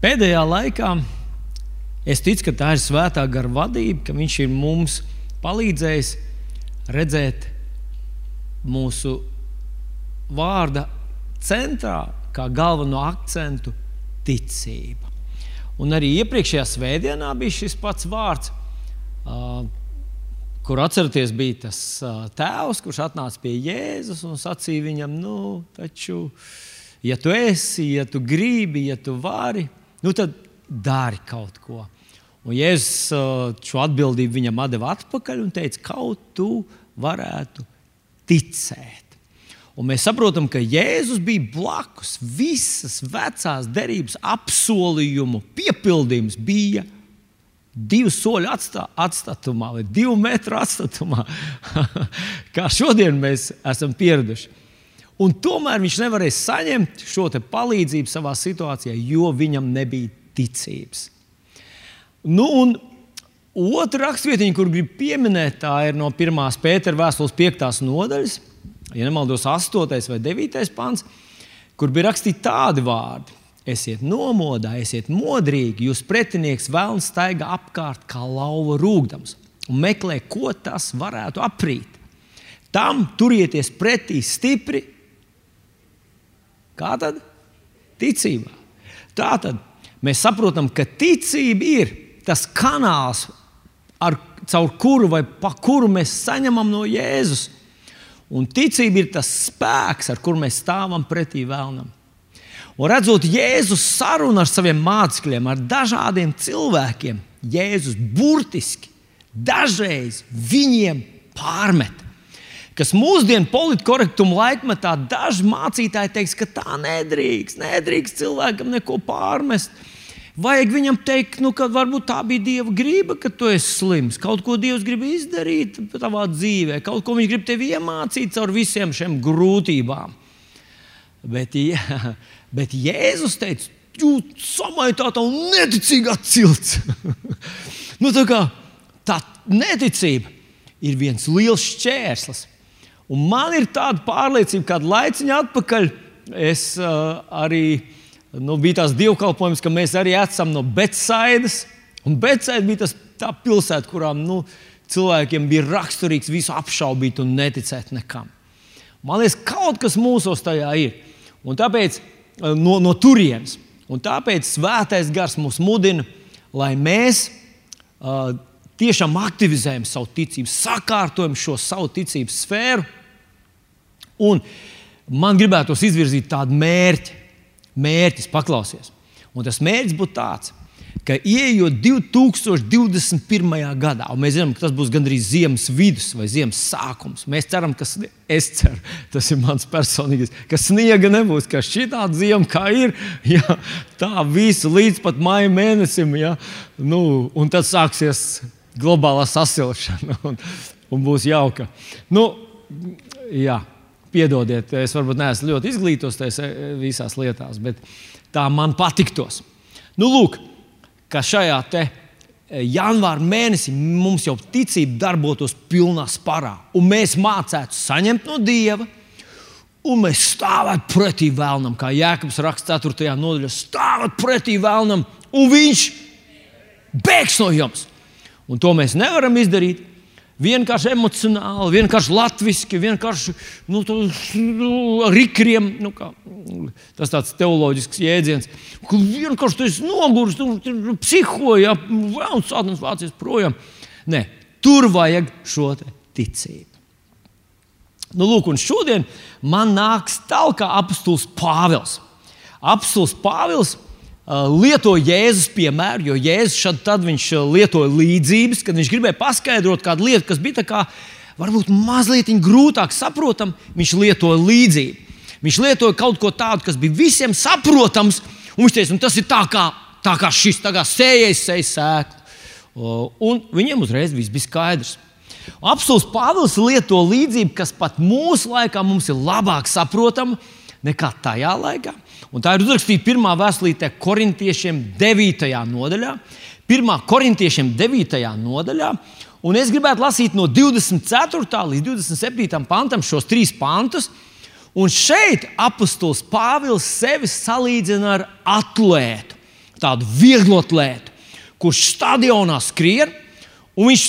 Pēdējā laikā es ticu, ka tā ir svētā gara vadība, ka Viņš ir mums palīdzējis redzēt mūsu vārda centrā, kā galveno akcentu, ticība. Un arī iepriekšējā svētdienā bija šis pats vārds, uh, kur atceraties, bija tas uh, tēvs, kurš atnāca pie Jēzus un sacīja viņam, nu, taču, ja tu esi, ja tu gribi, ja tu vari, nu, tad dari kaut ko. Un Jēzus uh, šo atbildību viņam deva atpakaļ un teica, kaut tu varētu ticēt. Un mēs saprotam, ka Jēzus bija blakus. Visas vecās derības apsolījumu piepildījums bija divu soļu atstā, atstatumā vai divu metru atstatumā, kā šodien mēs esam pieraduši. Un tomēr viņš nevarēja saņemt šo palīdzību savā situācijā, jo viņam nebija ticības. Nu, un otra raksturvietiņa, kur gribu pieminēt, tā ir no 1. pētera vēstules 5. nodaļas ja nemaldos, 8. vai 9. pāns, kur bija rakstīti tādi vārdi. Esiet nomodā, esiet modrīgi, jūs pretinieks vēlams staigā apkārt kā lauva rūkdams un meklē, ko tas varētu aprīt. Tam turieties pretī stipri. Kā tad? Ticībā. Tā tad mēs saprotam, ka ticība ir tas kanāls, ar, caur kuru vai pa kuru mēs saņemam no Jēzus Un ticība ir tas spēks, ar kur mēs stāvam pretī vēlnam. Un redzot Jēzus sarunu ar saviem mācekļiem, ar dažādiem cilvēkiem, Jēzus burtiski dažreiz viņiem pārmet. Kas mūsdienu politkorektuma laikmetā daži mācītāji teiks, ka tā nedrīkst, nedrīkst cilvēkam neko pārmest. Vajag viņam teikt, nu, ka varbūt tā bija Dieva griba, ka tu esi slims. Kaut ko Dievs grib izdarīt tavā dzīvē, kaut ko Viņš grib tev iemācīt caur visiem šiem grūtībām. Bet, ja, bet Jēzus teica, jūs samaitāt un neticīgā cilts. nu, tā, kā, tā neticība ir viens liels šķērslis. Un man ir tāda pārliecība, ka kādu laiciņu atpakaļ es uh, arī nu, bija tās dievkalpojums, ka mēs arī esam no Betsaidas. Un Betsaida bija tas, tā pilsēta, kurām nu, cilvēkiem bija raksturīgs visu apšaubīt un neticēt nekam. Man liekas, kaut kas mūsos tajā ir. Un tāpēc no, no turienes. Un tāpēc svētais gars mūs mudina, lai mēs uh, tiešām aktivizējam savu ticību, sakārtojam šo savu ticības sfēru. Un man gribētos izvirzīt tādu mērķi, mērķis, paklausies. Un tas mērķis būtu tāds, ka ieejot 2021. gadā, un mēs zinām, ka tas būs gandrīz ziemas vidus vai ziemas sākums, mēs ceram, ka es ceru, tas ir mans personīgais, ka sniega nebūs, ka šī tāda ziema kā ir, ja, tā visu līdz pat maija mēnesim, ja, nu, un tad sāksies globālā sasilšana un, un būs jauka. Nu, jā. Piedodiet, es varbūt neesmu ļoti izglītos tajās e, visās lietās, bet tā man patiktos. Nu, lūk, ka šajā te e, janvāra mēnesī mums jau ticība darbotos pilnā sparā, un mēs mācētu saņemt no Dieva, un mēs stāvētu pretī vēlnam, kā Jēkabs raksta 4. nodaļā, stāvēt pretī vēlnam, un viņš bēgs no jums. Un to mēs nevaram izdarīt, vienkārši emocionāli, vienkārši latviešu, vienkārši nu, nu, rikriem. Nu, kā, tas tāds teoloģisks jēdziens, ka vienkārši tas ir noguris, tu, tu psihoja, vēl sāpes vācies projām. Nē, tur vajag šo ticību. Nu, lūk, un šodien man nāks tālāk apstults Pāvils. Apstults Pāvils lieto Jēzus piemēru, jo Jēzus šad tad viņš lietoja līdzības, kad viņš gribēja paskaidrot kādu lietu, kas bija kā, varbūt mazliet grūtāk saprotama, viņš lietoja līdzību. Viņš lietoja kaut ko tādu, kas bija visiem saprotams, un viņš teica, tas ir tā kā, tā kā šis, tā kā sējais sēž sēklu. Un viņiem uzreiz viss bija skaidrs. Apsolus Pāvils lieto līdzību, kas pat mūsu laikā mums ir labāk saprotama nekā tajā laikā. Un tā ir uzrakstīta pirmā vēstulītē korintiešiem 9. nodaļā. 1. korintiešiem 9. nodaļā. Un es gribētu lasīt no 24. līdz 27. pantam šos trīs pantus. Un šeit apustulis Pāvils sevi salīdzina ar atlētu. tādu vieglotlētu, kurš stadionā skrien. Un viņš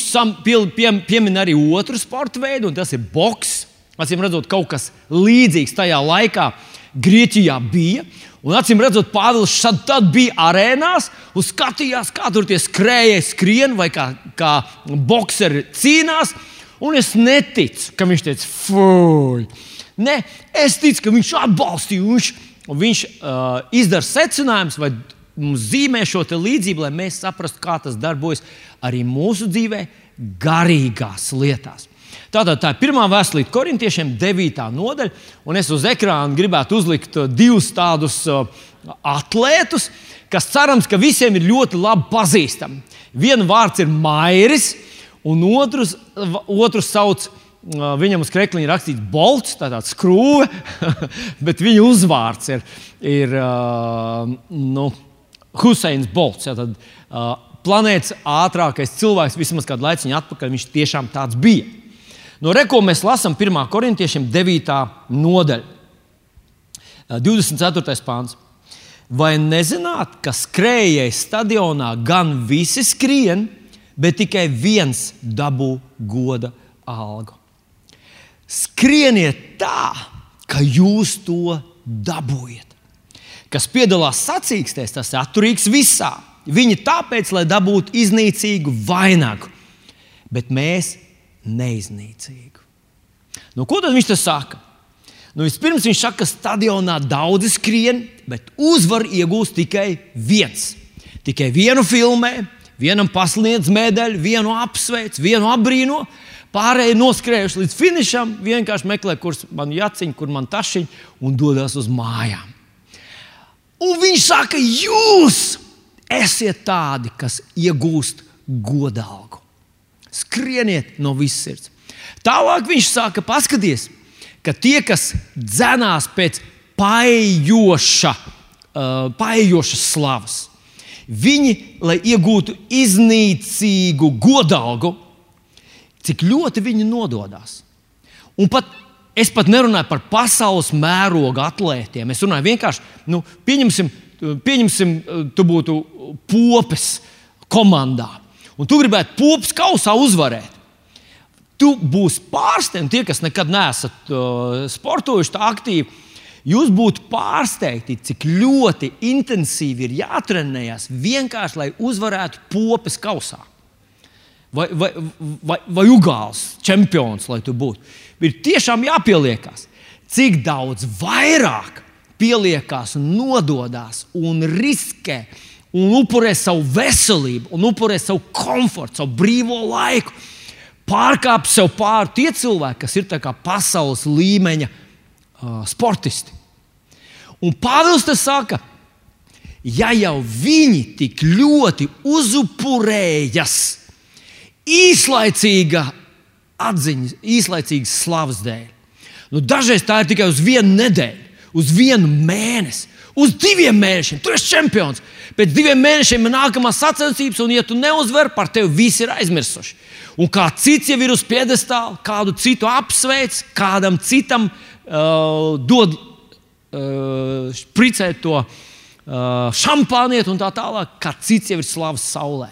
pie, pie, piemin arī otru sporta veidu, un tas ir boks. Acīm redzot, kaut kas līdzīgs tajā laikā Grieķijā bija. Un acīm redzot, Pāvils šad tad bija arēnās un skatījās, kā tur tie skrējēji skrien vai kā, kā boxeri cīnās. Un es neticu, ka viņš teica, fuck! Nē, es ticu, ka viņš atbalstīja. Viņš, viņš uh, izdara secinājumus vai zīmē šo līdzību, lai mēs saprastu, kā tas darbojas arī mūsu dzīvē, garīgās lietās. Tātad tā ir pirmā vēstule korintiešiem, 9. nodaļa, un es uz ekrāna gribētu uzlikt uh, divus tādus uh, atlētus, kas cerams, ka visiem ir ļoti labi pazīstami. Viens vārds ir Mairis, un otrs, otrs sauc. Uh, viņam uz krekliņa rakstīts bolts, tā tāds skrūve, bet viņa uzvārds ir, ir nu, Huseins Bolts. Ja, tad, planētas ātrākais cilvēks, vismaz kādu laiku atpakaļ, viņš tiešām tāds bija. No reko mēs lasām 1. korintiešiem 9. nodaļa, 24. pāns. Vai nezināt, ka skrējēji stadionā gan visi skrien, bet tikai viens dabū goda algu? Skrieniet tā, ka jūs to dabūjat. Kas piedalās sacīkstēs, tas ir atturīgs visā. Viņi tāpēc, lai dabūtu iznīcīgu vainagu, bet mēs neiznīcīgu. Nu, ko tad viņš te saka? Nu, vispirms viņš saka, ka stadionā daudzi skrien, bet uzvaru iegūst tikai viens. Tikai vienu filmē, vienam pasniedz medaļu, vienu apsveic, vienu apbrīno. Pārējie noskrējuši līdz finišam, vienkārši meklē, kur man jāciņ, kur man tašiņ, un dodas uz mājām. Un viņš saka, jūs esiet tādi, kas iegūst godalgu. Skrieniet no visas sirds. Tālāk viņš saka, paskaties, ka tie, kas dzenās pēc paejoša, uh, paejošas slavas, viņi, lai iegūtu iznīcīgu godalgu, cik ļoti viņi nododas. Un pat es pat nerunāju par pasaules mēroga atlētiem. Es runāju vienkārši, nu, pieņemsim, pieņemsim tu būtu popes komandā un tu gribētu popas kausā uzvarēt, tu būsi pārsteigts. Tie, kas nekad neesat uh, sportojuši tā aktīvi, jūs būtu pārsteigti, cik ļoti intensīvi ir jātrenējas vienkārši, lai uzvarētu popas kausā. Vai, vai, vai, vai ugāls čempions, lai tu būtu. Ir tiešām jāpieliekas, cik daudz vairāk pieliekās un nododas un riskē un upurē savu veselību, un upurē savu komfortu, savu brīvo laiku, pārkāpj sev pāri tie cilvēki, kas ir pasaules līmeņa uh, sportisti. Un Pāvils te saka, ja jau viņi tik ļoti uzupurējas īslaicīga atziņas, īslaicīgas slavas dēļ, nu, dažreiz tā ir tikai uz vienu nedēļu, uz vienu mēnesi, uz diviem mēnešiem. Tu esi čempions. Pēc diviem mēnešiem ir nākamā sacensības, un, ja tu neuzvari, par tevi visi ir aizmirsuši. Un kā cits jau ir uz piedestāla, kādu citu apsveic, kādam citam uh, dod uh, spricēt to uh, šampānieti un tā tālāk, kā cits jau ir slavs saulē.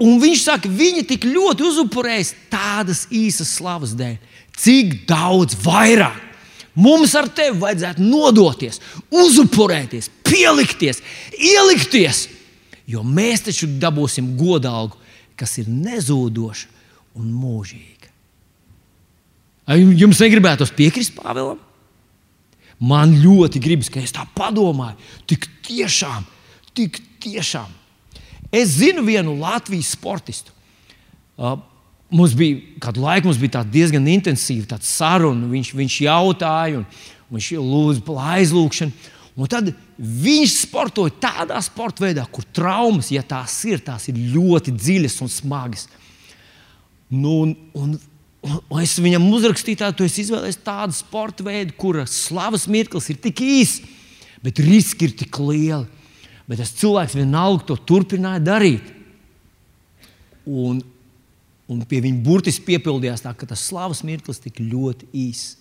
Un viņš saka, viņi tik ļoti uzupurējas tādas īsas slavas dēļ, cik daudz vairāk Mums ar tevi vajadzētu nodoties, uzupurēties, pielikties, ielikties, jo mēs taču dabūsim godalgu, kas ir nezūdoša un mūžīga. Jums negribētos piekrist Pāvēlam? Man ļoti gribas, ka es tā padomāju. Tik tiešām, tik tiešām. Es zinu vienu Latvijas sportistu. Mums bija kādu laiku, mums bija diezgan intensīva saruna. Viņš, viņš jautāja, un, viņš lūdza aizlūgšanu. Un tad viņš sportoja tādā sporta veidā, kur traumas, ja tās ir, tās ir ļoti dziļas un smagas. Nu, un, un, un es viņam uzrakstīju, tādu, tu izvēlējies tādu sporta veidu, kura slavas mirklis ir tik īss, bet riski ir tik lieli. Bet tas cilvēks vienalga to turpināja darīt. Un, un pie viņa burtiski piepildījās tā, ka tas slavas mirklis tik ļoti īss.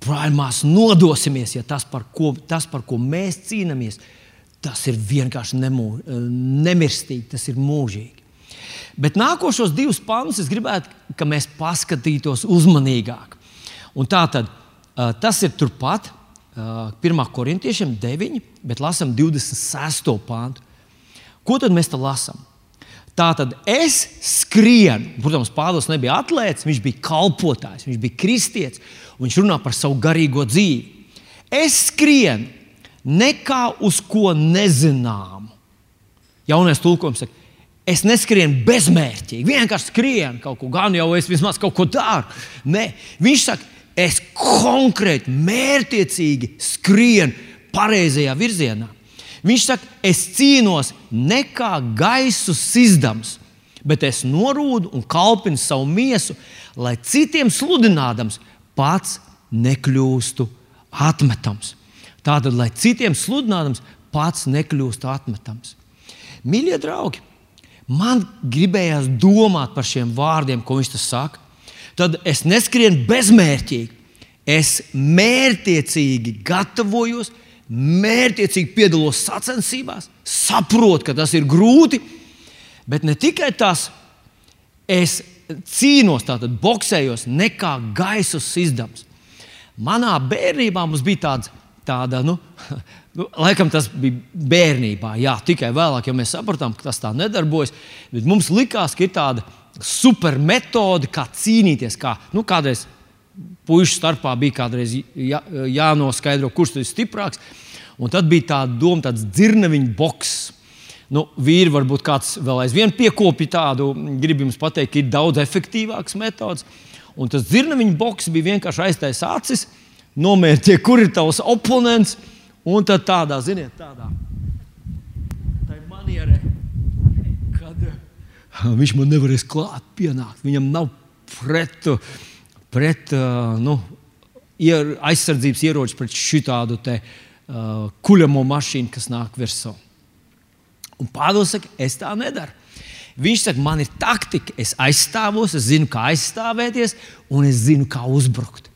Brāļi, mēs nodosimies, ja tas par, ko, tas, par ko mēs cīnāmies, tas ir vienkārši nemū, nemirstīgi, tas ir mūžīgi. Bet nākošos divus pantus es gribētu, lai mēs paskatītos uzmanīgāk. Un tā tad tas ir turpat, 1. korintiešiem 9, bet lasām 26. pāntu. Ko tad mēs te lasām? Tā tad es skrienu, protams, Pāvils nebija atlētājs, viņš bija kalpotājs, viņš bija kristietis, un viņš runā par savu garīgo dzīvi. Es skrienu nekā uz ko nezināmu. Jaunais tulkojums saka, es neskrienu bezmērķīgi, vienkārši skrienu kaut ko, gan jau es vismaz kaut ko daru. Nē, viņš saka, es konkrēti, mērķiecīgi skrienu pareizajā virzienā. Viņš saka, es cīnos ne kā gaisu sizdams, bet es norūdu un kalpinu savu miesu, lai citiem sludinādams pats nekļūstu atmetams. Tātad, lai citiem sludinādams, pats nekļūst atmetams. Mīļie draugi, man gribējās domāt par šiem vārdiem, ko viņš saka. Tad es neskrienu bezmērķīgi. Es mērķiecīgi gatavojos, mērķiecīgi piedalos sacensībās, saprotu, ka tas ir grūti, bet ne tikai tas, es cīnos, tātad boxējos, nekā gaisus izdams. Manā bērnībā mums bija tāds, tāda, nu, nu, laikam tas bija bērnībā, jā, tikai vēlāk, ja mēs sapratām, ka tas tā nedarbojas, bet mums likās, ka ir tāda super metode, kā cīnīties, kā nu, kādreiz puikas starpā bija kādreiz jā, jānoskaidro, kurš ir stiprāks. Un tad bija tā doma, tāds dzirneviņu boks. Nu, vīri varbūt kāds vēl aizvien piekopja tādu, gribu jums pateikt, ir daudz efektīvāks metods. Un tas dzirneviņu boks bija vienkārši aiztais acis, nomērķē, kur ir tavs oponents. Un tad tādā, ziniet, tādā manierē, kad viņš man nevarēs klāt, pienākt. Viņam nav pretu pret nu, ier, aizsardzības ieroči pret šitādu te, uh, kuļamo mašīnu, kas nāk virsū. Un Pāvils saka, es tā nedaru. Viņš saka, man ir taktika, es aizstāvos, es zinu, kā aizstāvēties, un es zinu, kā uzbrukt.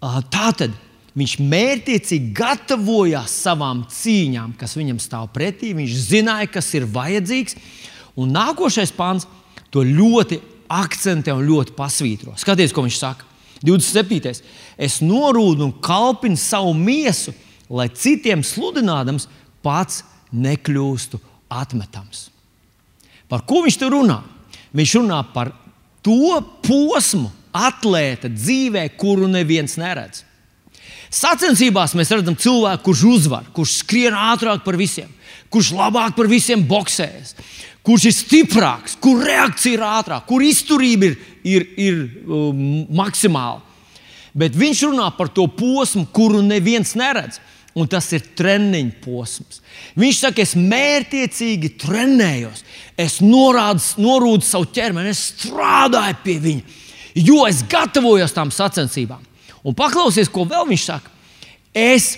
Uh, tā tad viņš mērķiecīgi gatavojās savām cīņām, kas viņam stāv pretī. Viņš zināja, kas ir vajadzīgs. Un nākošais pāns to ļoti akcentē un ļoti pasvītro. Skaties, ko viņš saka. 27. Es norūdu un kalpinu savu miesu, lai citiem sludinādams, pats nekļūstu atmetams. Par ko viņš tur runā? Viņš runā par to posmu, atlēta dzīvē, kuru neviens neredz. Sacensībās mēs redzam cilvēku, kurš uzvar, kurš skrien ātrāk par visiem, kurš labāk par visiem boxējas, kurš ir stiprāks, kur reakcija ir ātrāka, kur izturība ir, ir, ir um, maksimāla. Bet viņš runā par to posmu, kuru neviens neredz. Un tas ir treniņa posms. Viņš saka, es mērķiecīgi trenējos, es norādu, norūdu savu ķermeni, es strādāju pie viņa, jo es gatavojos tam sacensībām. Un paklausies, ko vēl viņš saka. Es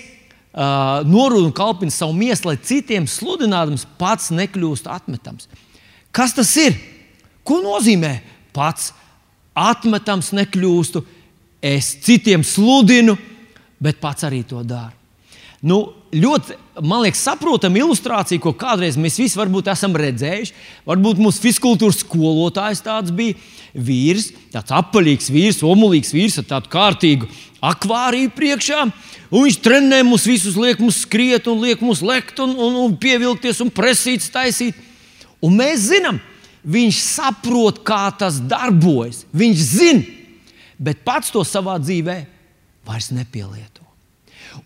uh, norūdu un kalpinu savu miesu, lai citiem sludinādams pats nekļūst atmetams. Kas tas ir? Ko nozīmē pats atmetams nekļūstu? Es citiem sludinu, bet pats arī to daru. Nu, ļoti, man liekas, saprotama ilustrācija, ko kādreiz mēs visi varbūt esam redzējuši. Varbūt mūsu fiziskultūras skolotājs tāds bija vīrs, tāds apaļīgs vīrs, omulīgs vīrs ar tādu kārtīgu akvāriju priekšā. Un viņš trenē mūs visus, liek mums skriet, un liek mums lekt, un, un, un pievilkties, un presīt, taisīt. Un mēs zinām, viņš saprot, kā tas darbojas. Viņš zina, bet pats to savā dzīvē vairs nepielieto.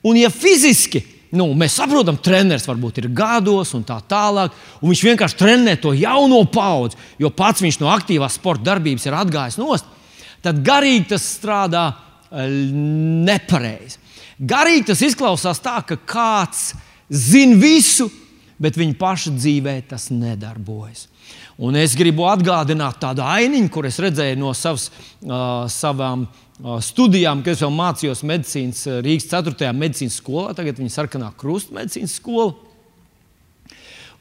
Un, ja fiziski nu, mēs saprotam, treneris varbūt ir gados un tā tālāk, un viņš vienkārši trenē to jauno paudzi, jo pats viņš no aktīvās sporta darbības ir atgājis nost, tad garīgi tas strādā eh, nepareizi. Garīgi tas izklausās tā, ka kāds zina visu, bet viņa paša dzīvē tas nedarbojas. Un es gribu atgādināt tādu ainiņu, kur es redzēju no savas, uh, savām uh, studijām, kad es vēl mācījos medicīnas Rīgas 4. medicīnas skolā, tagad viņa sarkanā krusta medicīnas skola.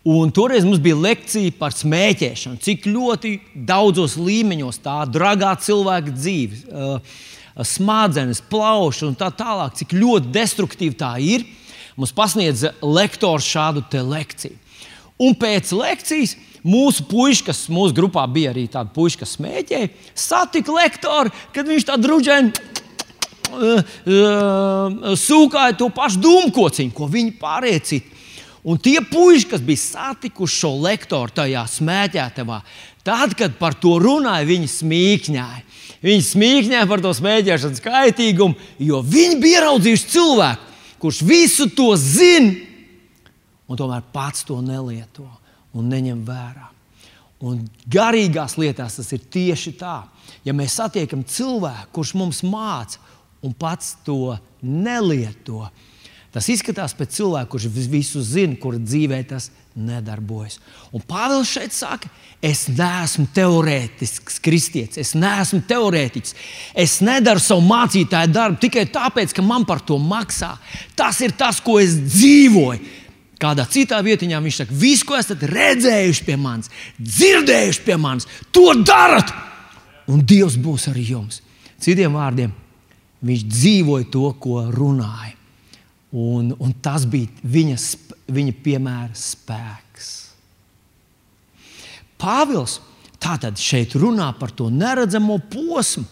Un toreiz mums bija lekcija par smēķēšanu, cik ļoti daudzos līmeņos tā dragā cilvēka dzīve. Uh, smadzenes, plauši un tā tālāk, cik ļoti destruktīva tā ir. Mums pasniedza lektors šādu lekciju. Un pēc lekcijas mūsu puiši, kas mūsu grupā bija arī tādi puiši, kas smēķēja, satika lektoru, kad viņš tā druģēni uh, uh, sūkāja to pašu dūmkociņu, ko viņi pāriecīja. Un tie puiši, kas bija satikuši šo lektoru tajā smēķētavā, tad, kad par to runāja, viņi smīkņāja. Viņi smīkņāja par to smēķēšanas kaitīgumu, jo viņi bija ieraudzījuši cilvēku, kurš visu to zina, un tomēr pats to nelieto un neņem vērā. Un garīgās lietās tas ir tieši tā. Ja mēs satiekam cilvēku, kurš mums māca un pats to nelieto, Tas izskatās pēc cilvēka, kurš visu zina, kur dzīvē tas nedarbojas. Un Pāvils šeit saka, es neesmu teorētisks kristietis, es neesmu teorētiķis. Es nedaru savu mācītāju darbu tikai tāpēc, ka man par to maksā. Tas ir tas, ko es dzīvoju. Kādā citā vietā viņš saka, visu, ko esat redzējuši pie manis, dzirdējuši pie manis, to darat, un Dievs būs ar jums. Citiem vārdiem, viņš dzīvoja to, ko runāja. Un, un tas bija viņa, viņa piemēra spēks. Pāvils tātad šeit runā par to neredzamo posmu,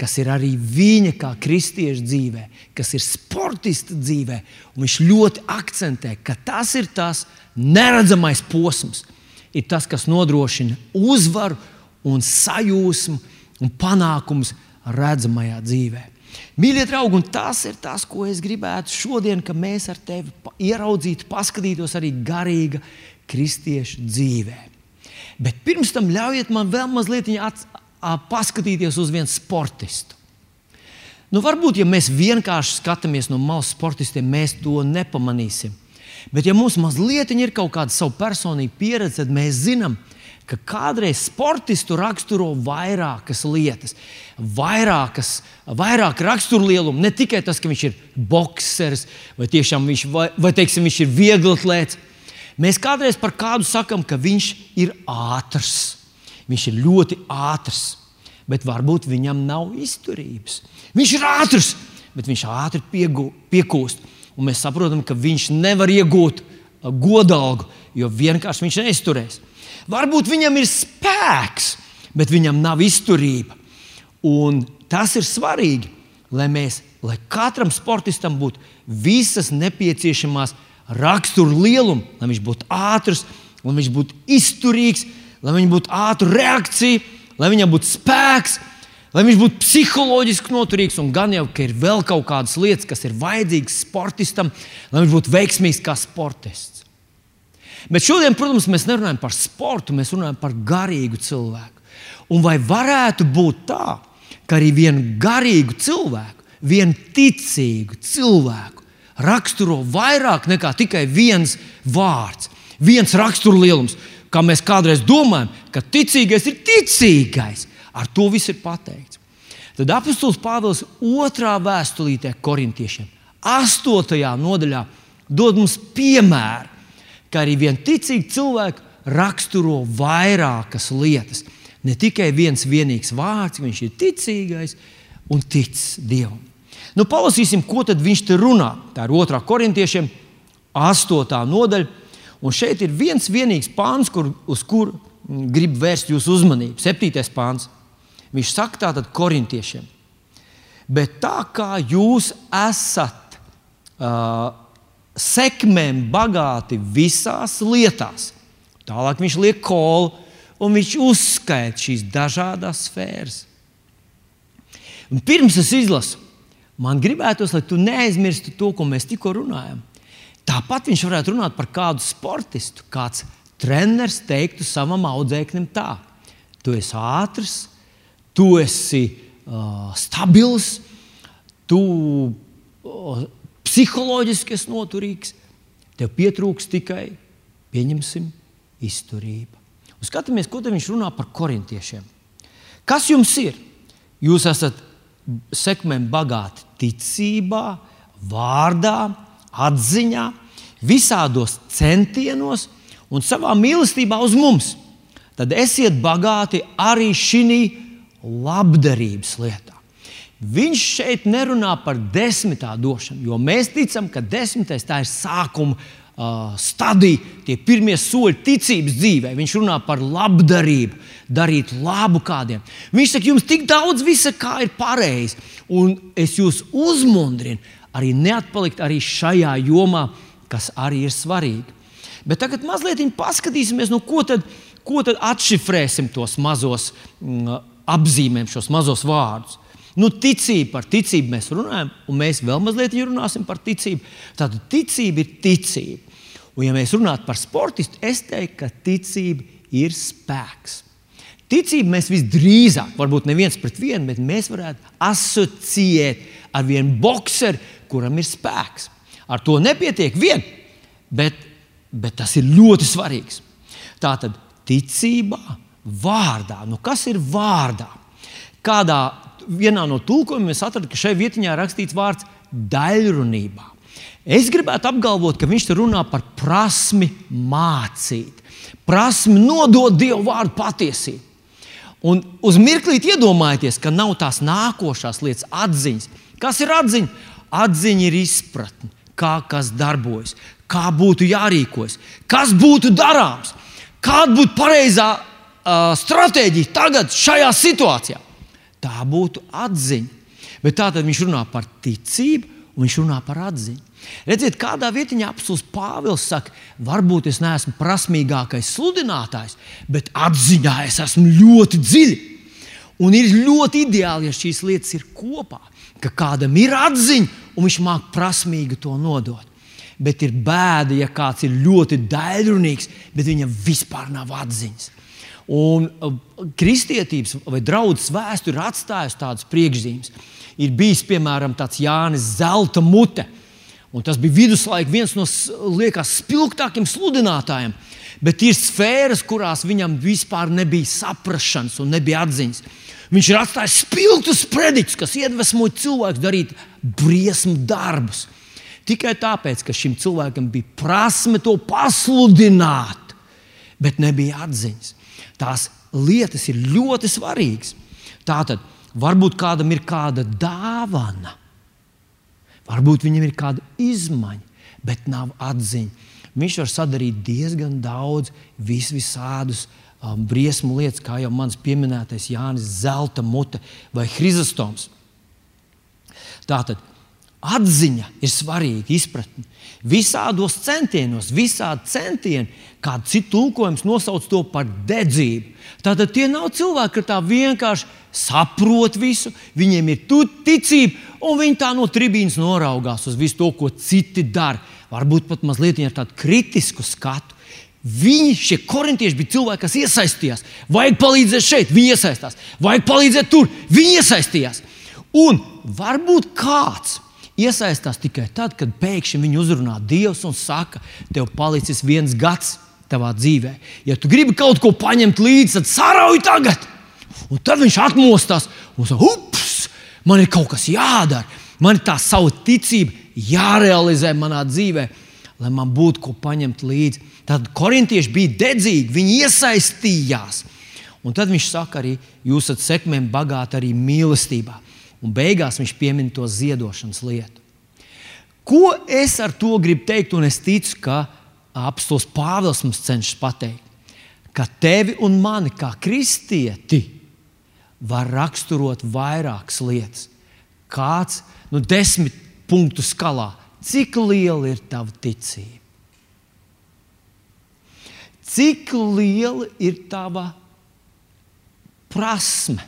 kas ir arī viņa kā kristieša dzīvē, kas ir sportista dzīvē. Viņš ļoti akcentē, ka tas ir tas neredzamais posms, ir tas, kas nodrošina uzvaru un sajūsmu un panākumus redzamajā dzīvēm. Mīļie draugi, un tas ir tas, ko es gribētu šodien, ka mēs ar tevi ieraudzītu, paskatītos arī garīga kristieša dzīvē. Bet pirms tam ļaujiet man vēl mazliet paskatīties uz vienu sportistu. Nu, varbūt, ja mēs vienkārši skatāmies no malas sportistiem, mēs to nepamanīsim. Bet, ja mums mazliet ir kaut kāda savu personīga pieredze, tad mēs zinām, ka kādreiz sportistu raksturo vairākas lietas, vairākas, vairāk raksturlielumu. Ne tikai tas, ka viņš ir boxers vai, viņš, vai, vai teiksim, viņš ir vieglatlēts. Mēs kādreiz par kādu sakām, ka viņš ir ātrs. Viņš ir ļoti ātrs, bet varbūt viņam nav izturības. Viņš ir ātrs, bet viņš ātri piegu, piekūst. Un mēs saprotam, ka viņš nevar iegūt godalgu, jo vienkārši viņš neizturēs. Varbūt viņam ir spēks, bet viņam nav izturība. Un tas ir svarīgi, lai mēs, lai katram sportistam būtu visas nepieciešamās rakstura lieluma, lai viņš būtu ātrs, lai viņš būtu izturīgs, lai viņam būtu ātra reakcija, lai viņam būtu spēks, lai viņš būtu psiholoģiski noturīgs. Un gan jau, ka ir vēl kaut kādas lietas, kas ir vajadzīgas sportistam, lai viņš būtu veiksmīgs kā sportists. Bet šodien, protams, mēs nerunājam par sportu, mēs runājam par garīgu cilvēku. Un vai varētu būt tā, ka arī vienu garīgu cilvēku, vienu ticīgu cilvēku raksturo vairāk nekā tikai viens vārds, viens raksturlielums, kā mēs kādreiz domājam, ka ticīgais ir ticīgais. Ar to viss ir pateikts. Tad apustulis Pāvils otrā vēstulītē korintiešiem, astotajā nodaļā, dod mums piemēru ka arī vien ticīgi cilvēki raksturo vairākas lietas. Ne tikai viens vienīgs vārds, viņš ir ticīgais un tic Dievam. Nu, palasīsim, ko viņš te runā. Tā ir otrā korintiešiem, astotā nodaļa. Un šeit ir viens vienīgs pāns, kur, uz kuru grib vērst jūsu uzmanību. Septītais pāns. Viņš saka tātad korintiešiem. Bet tā kā jūs esat uh, sekmēm bagāti visās lietās. Tālāk viņš liek kolu un viņš uzskaita šīs dažādas sfēras. Un pirms es izlasu, man gribētos, lai tu neaizmirsti to, ko mēs tikko runājam. Tāpat viņš varētu runāt par kādu sportistu. Kāds treneris teiktu savam audzēknim tā: Tu esi ātrs, tu esi uh, stabils, tu uh, psiholoģiski esi noturīgs, tev pietrūks tikai, pieņemsim, izturība. Un skatāmies, ko viņš runā par korintiešiem. Kas jums ir? Jūs esat sekmēm bagāti ticībā, vārdā, atziņā, visādos centienos un savā mīlestībā uz mums. Tad esiet bagāti arī šī labdarības lietā. Viņš šeit nerunā par desmitā došanu, jo mēs ticam, ka desmitais tā ir sākuma uh, stadija, tie pirmie soļi ticības dzīvē. Viņš runā par labdarību, darīt labu kādiem. Viņš saka, jums tik daudz visa, kā ir pareizi, un es jūs uzmundrinu arī neatpalikt arī šajā jomā, kas arī ir svarīgi. Bet tagad mazliet paskatīsimies, no ko tad, ko tad atšifrēsim tos mazos mm, apzīmējumus, šos mazos vārdus. Nu, ticība par ticību mēs runājam, un mēs vēl mazliet runāsim par ticību. Tad ticība ir ticība. Un, ja mēs runājam par sportistu, es teiktu, ka ticība ir spēks. Ticību mēs visdrīzāk, varbūt neviens pret vienu, bet mēs varētu asociēt ar vienu boxeru, kuram ir spēks. Ar to nepietiek vien, bet, bet tas ir ļoti svarīgs. Tā tad ticībā, vārdā. Nu, kas ir vārdā? Kādā vienā no tulkojumiem es atradu, ka šai vietiņā rakstīts vārds daļrunībā. Es gribētu apgalvot, ka viņš runā par prasmi mācīt, prasmi nodot Dievu vārdu patiesību. Un uz mirklīt iedomājieties, ka nav tās nākošās lietas, atziņas. Kas ir atziņa? Atziņa ir izpratne, kā kas darbojas, kā būtu jārīkojas, kas būtu darāms, kāda būtu pareizā uh, stratēģija tagad, šajā situācijā. Tā būtu atziņa. Bet tā tad viņš runā par ticību, un viņš runā par atziņu. Redziet, kādā vietā apelsīns Pāvils saka, varbūt es neesmu prasmīgākais sludinātājs, bet atziņā es esmu ļoti dziļi. Un ir ļoti ideāli, ja šīs lietas ir kopā, ka kādam ir atziņa, un viņš māca prasmīgi to nodot. Bet ir bēda, ja kāds ir ļoti daļrunīgs, bet viņam vispār nav atziņas. Un uh, kristietības vai draudzes vēsture ir atstājusi tādas priekšzīmes. Ir bijis piemēram tāds Jānis Zelta mute. Un tas bija viduslaika viens no liekas, spilgtākiem sludinātājiem. Bet ir sfēras, kurās viņam vispār nebija saprāšanas un nebija atziņas. Viņš ir atstājis spilgtus prediķus, kas iedvesmoja cilvēkus darīt briesmu darbus. Tikai tāpēc, ka šim cilvēkam bija prasme to pasludināt, bet nebija atziņas. Tās lietas ir ļoti svarīgas. Tātad, varbūt kādam ir kāda dāvana, varbūt viņam ir kāda izmaiņa, bet nav atziņa. Viņš var sadarīt diezgan daudz vis visādus um, briesmu lietas, kā jau mans pieminētais Jānis Zelta mute vai Hristoms. Tātad Atziņa ir svarīga, izpratne. Visādos centienos, visādi centieni, kāda cita tulkojums nosauc to par dedzību. Tātad tie nav cilvēki, kas tā vienkārši saprot visu, viņiem ir ticība, un viņi tā no tribīnas noraugās uz visu to, ko citi dara. Varbūt pat mazliet ar tādu kritisku skatu. Viņi, šie korintieši, bija cilvēki, kas iesaistījās. Vajag palīdzēt šeit, viņi iesaistās. Vajag palīdzēt tur, viņi iesaistījās. Un varbūt kāds iesaistās tikai tad, kad pēkšņi viņu uzrunā Dievs un saka, tev palicis viens gads tavā dzīvē. Ja tu gribi kaut ko paņemt līdzi, tad sarauj tagad. Un tad viņš atmostās un saka, ups, man ir kaut kas jādara. Man ir tā sava ticība jārealizē manā dzīvē, lai man būtu ko paņemt līdzi. Tad korintieši bija dedzīgi, viņi iesaistījās. Un tad viņš saka, arī jūs esat sekmēm bagāti arī mīlestībā. Un beigās viņš piemin to ziedošanas lietu. Ko es ar to gribu teikt, un es ticu, ka apelsīns Pāvils mums cenšas pateikt, ka tevi un mani kā kristieti var raksturot vairākas lietas. Kāds nu, desmit punktu skalā, cik liela ir tava ticība? Cik liela ir tava prasme?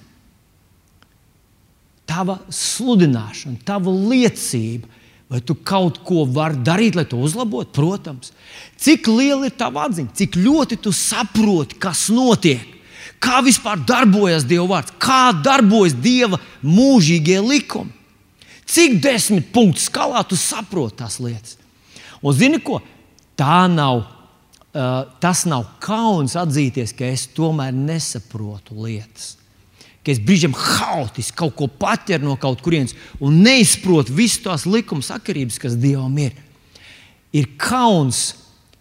tava sludināšana, tava liecība, vai tu kaut ko vari darīt, lai to uzlabotu? Protams. Cik liela ir tava atziņa, cik ļoti tu saproti, kas notiek, kā vispār darbojas Dieva vārds, kā darbojas Dieva mūžīgie likumi. Cik desmit punktu skalā tu saproti tās lietas. Un zini ko? Tā nav, uh, tas nav kauns atzīties, ka es tomēr nesaprotu lietas ka es brīžiem haotiski kaut ko paķeru no kaut kurienes un neizprotu visu tās likuma sakarības, kas Dievam ir. Ir kauns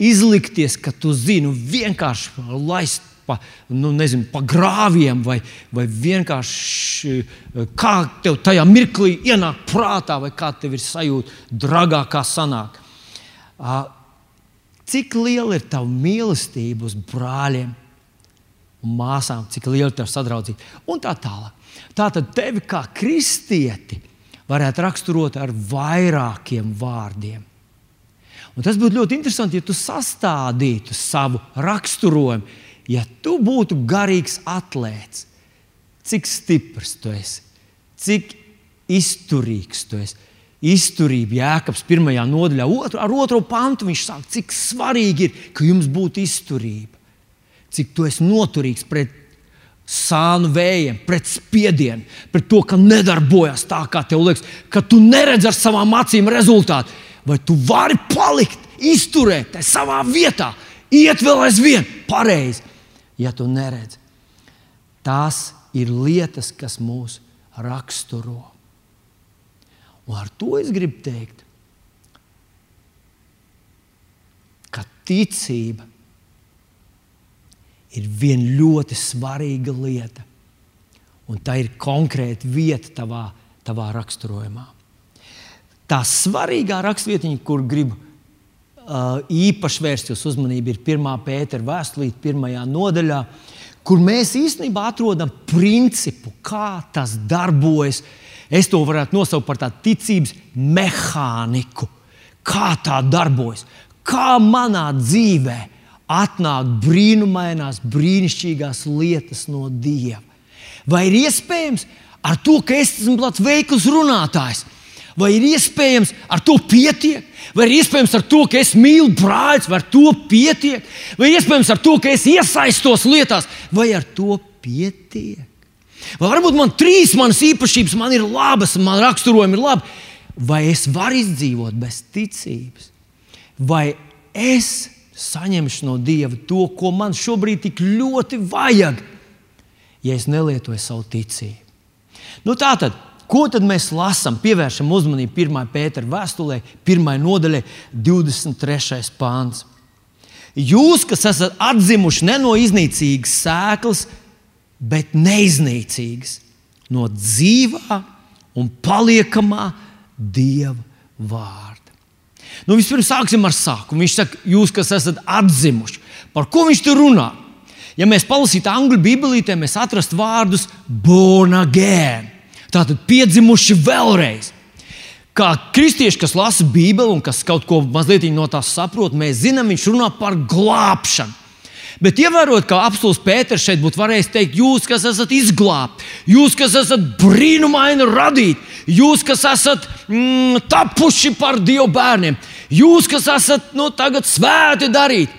izlikties, ka tu zini, vienkārši laist pa, nu, nezinu, pa grāviem, vai, vai vienkārši kā tev tajā mirklī ienāk prātā, vai kā tev ir sajūta, dragā kā sanāk. Cik liela ir tava mīlestība uz brāļiem un māsām, cik liela ir tava sadraudzība un tā tālāk. Tā tad tevi kā kristieti varētu raksturot ar vairākiem vārdiem. Un tas būtu ļoti interesanti, ja tu sastādītu savu raksturojumu, ja tu būtu garīgs atlētājs. Cik stiprs tu esi, cik izturīgs tu esi. Izturība, Jēkabs, pirmajā nodaļā, otru, ar otro pantu viņš saka, cik svarīgi ir, ka jums būtu izturība. Cik tu esi noturīgs pret sānu vējiem, pret spiedienu, pret to, ka nedarbojas tā, kā tev liekas, ka tu neredzi ar savām acīm rezultātu vai tu vari palikt, izturēt savā vietā, iet vēl aizvien pareizi, ja tu neredzi. Tās ir lietas, kas mūs raksturo. Un ar to es gribu teikt, ka ticība ir viena ļoti svarīga lieta, un tā ir konkrēta vieta tavā, tavā raksturojumā tā svarīgā rakstvietiņa, kur gribu īpaši vērst jūsu uzmanību, ir 1. pētera vēstulīte, pirmajā nodaļā, kur mēs īstenībā atrodam principu, kā tas darbojas. Es to varētu nosaukt par tādu ticības mehāniku, kā tā darbojas, kā manā dzīvē atnāk brīnumainās, brīnišķīgās lietas no Dieva. Vai ir iespējams ar to, ka es esmu tāds veikls runātājs? Vai ir iespējams ar to pietiek? Vai ir iespējams ar to, ka es mīlu brāļus, vai ar to pietiek? Vai iespējams ar to, ka es iesaistos lietās, vai ar to pietiek? Vai varbūt man trīs manas īpašības man ir labas, man raksturojumi ir labi, vai es varu izdzīvot bez ticības? Vai es saņemšu no Dieva to, ko man šobrīd tik ļoti vajag, ja es nelietoju savu ticību? Nu, tā tad Ko tad mēs lasām? Pievēršam uzmanību 1. pētera vēstulē, 1. nodaļai, 23. pāns. Jūs, kas esat atzimuši ne no iznīcīgas sēklas, bet neiznīcīgas, no dzīvā un paliekamā dieva vārda. Nu, vispirms sāksim ar sākumu. Viņš saka, jūs, kas esat atzimuši. Par ko viņš tur runā? Ja mēs palasītu angļu bībelītē, mēs atrastu vārdus born again. Tātad piedzimuši vēlreiz. Kā kristieši, kas lasa Bībeli un kas kaut ko mazliet no tās saprot, mēs zinām, viņš runā par glābšanu. Bet ievērot, ka apelsīns Pēters šeit būtu varējis teikt, jūs, kas esat izglābti, jūs, kas esat brīnumaini radīti, jūs, kas esat mm, tapuši par Dieva bērniem, jūs, kas esat nu, tagad svēti darīt.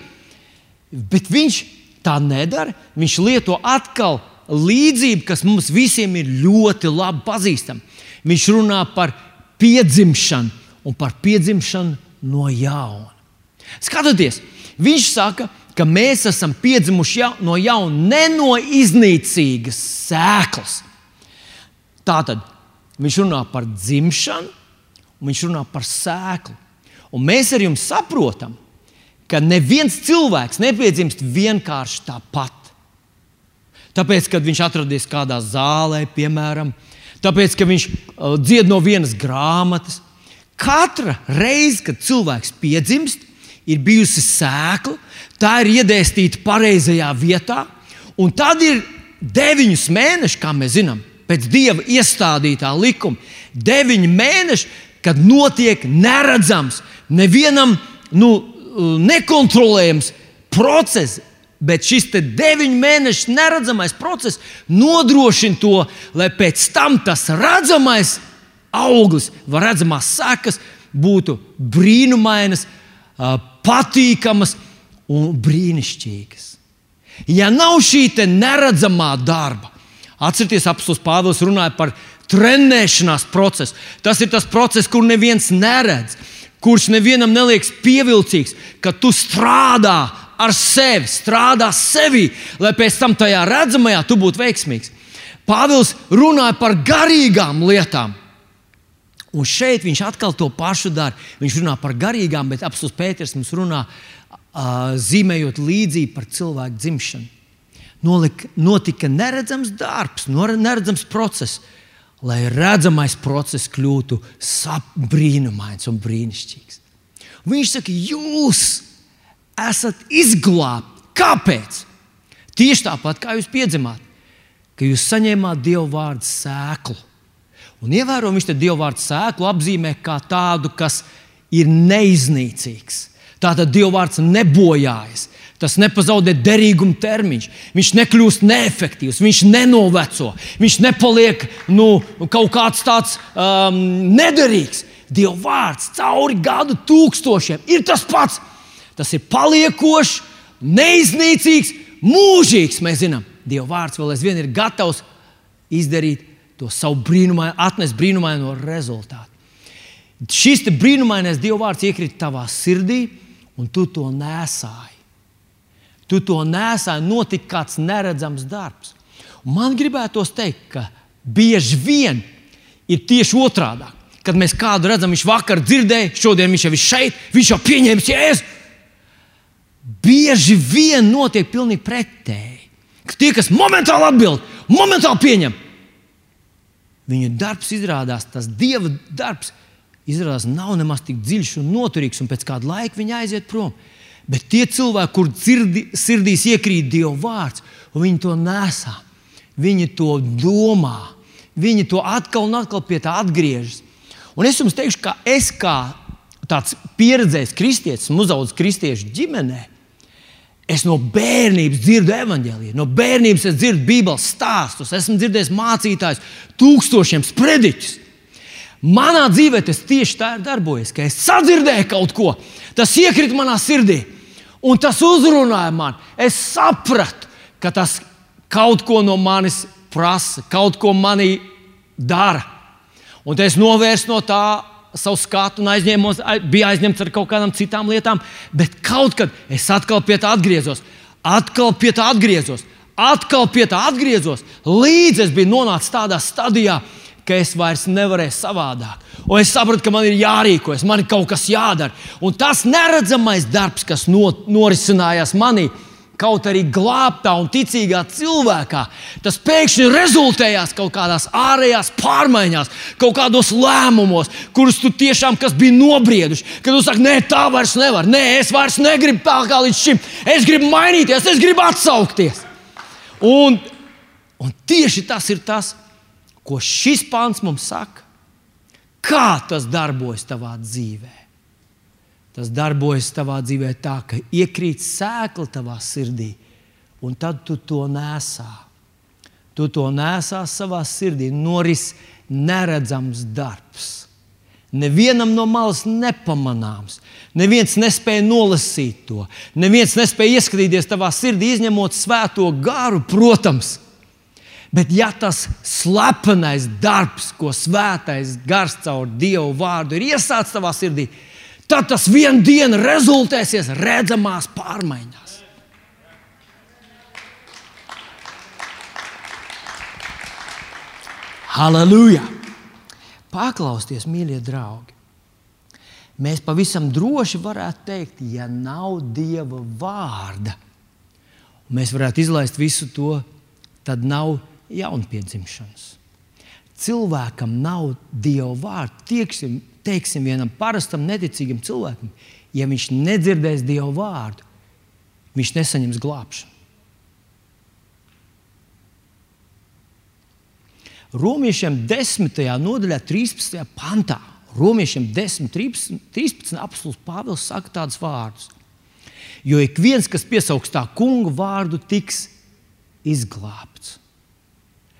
Bet viņš tā nedara. Viņš lieto atkal līdzība, kas mums visiem ir ļoti labi pazīstama. Viņš runā par piedzimšanu un par piedzimšanu no jauna. Skatieties, viņš saka, ka mēs esam piedzimuši jau, no jauna, ne no iznīcīgas sēklas. Tātad viņš runā par dzimšanu, un viņš runā par sēklu. Un mēs ar jums saprotam, ka neviens cilvēks nepiedzimst vienkārši tāpat. Tāpēc, kad viņš atradies kādā zālē, piemēram, tāpēc, ka viņš uh, dzied no vienas grāmatas. Katra reize, kad cilvēks piedzimst, ir bijusi sēkla, tā ir iedēstīta pareizajā vietā, un tad ir deviņus mēnešus, kā mēs zinām, pēc dieva iestādītā likuma, deviņi mēneši, kad notiek neredzams, nevienam nu, nekontrolējams process, Bet šis deviņu mēnešu neredzamais process nodrošina to, lai pēc tam tas redzamais auglis, redzamās sekas būtu brīnumainas, patīkamas un brīnišķīgas. Ja nav šī neredzamā darba, atcerieties, apelsīns Pāvils runāja par trenēšanās procesu. Tas ir tas process, kur neviens neredz, kurš nevienam neliekas pievilcīgs, ka tu strādā ar sevi, strādā sevi, lai pēc tam tajā redzamajā tu būtu veiksmīgs. Pāvils runāja par garīgām lietām. Un šeit viņš atkal to pašu dara. Viņš runā par garīgām, bet apelsīns Pēters mums runā, uh, zīmējot līdzību par cilvēku dzimšanu. nolika, notika neredzams darbs, neredzams process, lai redzamais process kļūtu brīnumains un brīnišķīgs. Viņš saka, jūs esat izglābti. Kāpēc? Tieši tāpat kā jūs piedzimāt, ka jūs saņēmāt Dieva vārdu sēklu. Un ievērojami viņš te Dieva vārdu sēklu apzīmē kā tādu, kas ir neiznīcīgs. Tātad Dieva vārds nebojājas. Tas nepazaudē derīguma termiņš. Viņš nekļūst neefektīvs, viņš nenoveco, viņš nepaliek nu, kaut kāds tāds um, nederīgs. Dieva vārds cauri gadu tūkstošiem ir tas pats. Tas ir paliekošs, neiznīcīgs, mūžīgs. Mēs zinām, Dieva vārds vēl aizvien ir gatavs izdarīt to savu brīnumainu, atnest brīnumaino rezultātu. Šis brīnumainais Dieva vārds iekrita tavā sirdī, un tu to nesāji. Tu to nesāji, notika kāds neredzams darbs. Un man gribētos teikt, ka bieži vien ir tieši otrādi. Kad mēs kādu redzam, viņš vakar dzirdēja, šodien viņš jau ir šeit, viņš jau pieņēmis jēzu. Bieži vien notiek pilnīgi pretēji. Tie, kas momentāli atbild, momentāli pieņem, viņu darbs izrādās, tas dieva darbs izrādās nav nemaz tik dziļš un noturīgs, un pēc kāda laika viņi aiziet prom. Bet tie cilvēki, kur dzirdi, sirdīs iekrīt Dieva vārds, viņi to nesā, viņi to domā, viņi to atkal un atkal pie tā atgriežas. Un es jums teikšu, ka es kā tāds pieredzējis kristietis, uzaugusi kristiešu ģimenē, Es no bērnības dzirdu evanģēliju, no bērnības es dzirdu Bībeles stāstus, esmu dzirdējis mācītājus, tūkstošiem sprediķus. Manā dzīvē tas tieši tā ir darbojies, ka es sadzirdēju kaut ko, tas iekrita manā sirdī, un tas uzrunāja mani. Es sapratu, ka tas kaut ko no manis prasa, kaut ko manī dara. Un es novērsu no tā savu skatu un aizņēmos, bija aizņemts ar kaut kādām citām lietām, bet kaut kad es atkal pie tā atgriezos, atkal pie tā atgriezos, atkal pie tā atgriezos, līdz es biju nonācis tādā stadijā, es vairs nevarēju savādāk. Un es sapratu, ka man ir jārīkojas, man ir kaut kas jādara. Un tas neredzamais darbs, kas no, norisinājās manī, kaut arī glābtā un ticīgā cilvēkā, tas pēkšņi rezultējās kaut kādās ārējās pārmaiņās, kaut kādos lēmumos, kurus tu tiešām bija nobrieduši. Kad tu saki, nē, tā vairs nevar, nē, es vairs negribu tā kā līdz šim, es gribu mainīties, es gribu atsaukties. Un, un tieši tas ir tas, ko šis pāns mums saka. Kā tas darbojas tavā dzīvēm? Tas darbojas tavā dzīvē tā, ka iekrīt sēkla tavā sirdī, un tad tu to nesā. Tu to nesā savā sirdī, noris neredzams darbs. Nevienam no malas nepamanāms. Neviens nespēja nolasīt to. Neviens nespēja ieskatīties tavā sirdī, izņemot svēto garu, protams. Bet, ja tas slepenais darbs, ko svētais gars caur Dievu vārdu ir iesācis tavā sirdī, tad tad tas vienā dienā rezultēsies redzamās pārmaiņās. Halleluja! Paklausieties, mīļie draugi! Mēs pavisam droši varētu teikt, ja nav Dieva vārda, mēs varētu izlaist visu to, tad nav jaunpiedzimšanas. Cilvēkam nav Dieva vārda. Tieksim, teiksim vienam parastam, neticīgam cilvēkam, ja viņš nedzirdēs Dieva vārdu, viņš nesaņems glābšanu. Romiešiem 10. nodaļā, 13. pantā, Romiešiem 10, 13, 13 apelsīns Pāvils saka tādus vārdus. Jo ik viens, kas piesaugs tā kunga vārdu, tiks izglābts.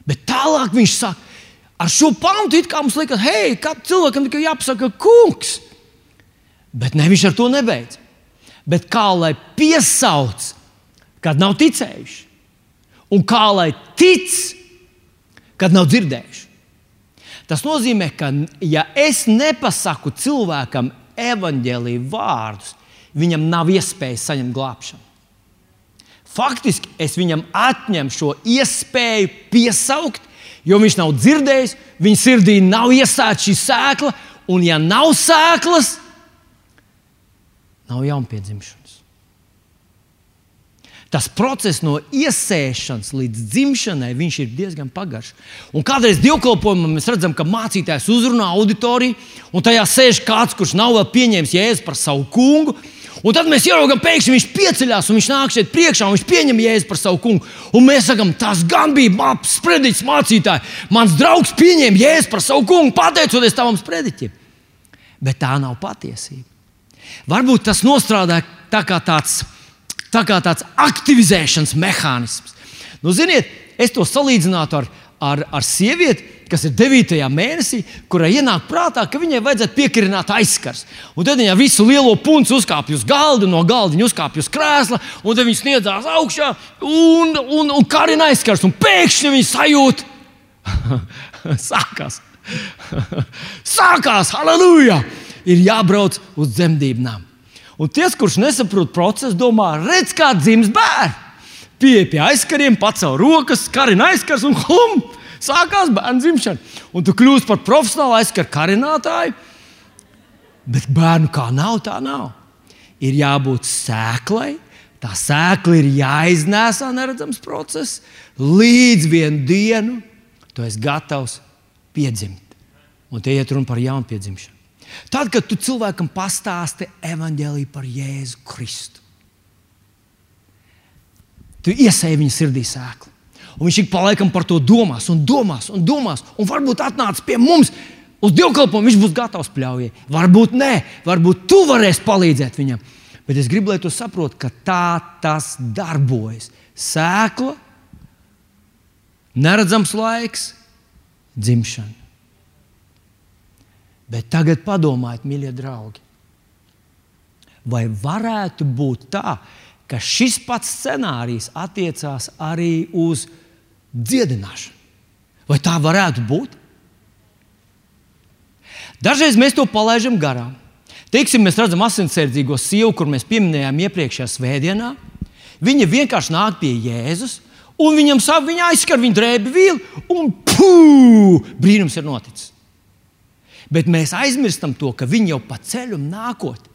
Bet tālāk viņš saka, ar šo pantu it kā mums liekas, hei, cilvēkam tikai jāpasaka, kungs. Bet ne, viņš ar to nebeidz. Bet kā lai piesauc, kad nav ticējuši, un kā lai tic, kad nav dzirdējuši. Tas nozīmē, ka ja es nepasaku cilvēkam evaņģēlīju vārdus, viņam nav iespējas saņemt glābšanu. Faktiski es viņam atņemu šo iespēju piesaukt, jo viņš nav dzirdējis, viņa sirdī nav iesākta šī sēkla, un ja nav sēklas, nav jaunpiedzimšanas. tas process no iesēšanas līdz dzimšanai ir diezgan pagaršs. Un kādreiz dievkalpojumā mēs redzam, ka mācītājs uzrunā auditoriju, un tajā sēž kāds, kurš nav vēl pieņēmis jēzu par savu kungu. Un tad mēs ieraugām, pēkšņi viņš pieceļās un viņš nāk šeit priekšā un viņš pieņem jēzu par savu kungu. Un mēs sakām, tas gan bija sprediķis mācītājs. Mans draugs pieņēma jēzu par savu kungu, pateicoties tavam sprediķim. Bet tā nav patiesība. Varbūt tas nostrādāja tā kā tāds, tā kā tāds aktivizēšanas mehānisms. Nu, ziniet, es to salīdzinātu ar, ar, ar sievieti, kas ir 9. mēnesī, kurai ienāk prātā, ka viņai vajadzētu piekarināt aizskars. Un tad viņa visu lielo punci uzkāpj uz galda, no galda viņa uzkāpj uz krēsla, un tad viņa sniedzās augšā un, un, un karina aizskars. Un pēkšņi viņa sajūt, sākās. Sākās, halleluja! Ir jābrauc uz dzemdībām. Un tie, kurš nesaprot procesu, domā, redz, kā dzims bērns. Pieeja pie aizkariem, pacēl rokas, karina aizskars un hum! Sākās bērnu dzimšana. Un tu kļūsi par profesionālu aizskaru karinātāju. Bet bērnu kā nav, tā nav. Ir jābūt sēklai. Tā sēkla ir jāiznēsā neredzams process, līdz vienu dienu tu esi gatavs piedzimt. Un te iet runa par jaunu piedzimšanu. Tad, kad tu cilvēkam pastāsti evaņģēlīju par Jēzu Kristu, tu iesēji viņa sirdī sēklu. Un viņš ik pa laikam par to domās, un domās, un domās. Un varbūt atnācis pie mums uz dievkalpojumu, viņš būs gatavs pļaujai. Varbūt nē, varbūt tu varēsi palīdzēt viņam. Bet es gribu, lai tu saproti, ka tā tas darbojas. Sēkla, neredzams laiks, dzimšana. Bet tagad padomājiet, mīļie draugi, vai varētu būt tā, ka šis pats scenārijs attiecās arī uz dziedināšanu? Vai tā varētu būt? Dažreiz mēs to palaidām garām. Teiksim, mēs redzam asinsardzīgo sievu, kur mēs pieminējām iepriekšējā svētdienā. Viņa vienkārši nāk pie Jēzus, un viņam saka, viņa aizskar viņa drēbi vīlu, un pū, brīnums ir noticis. Bet mēs aizmirstam to, ka viņi jau pa ceļu nākot.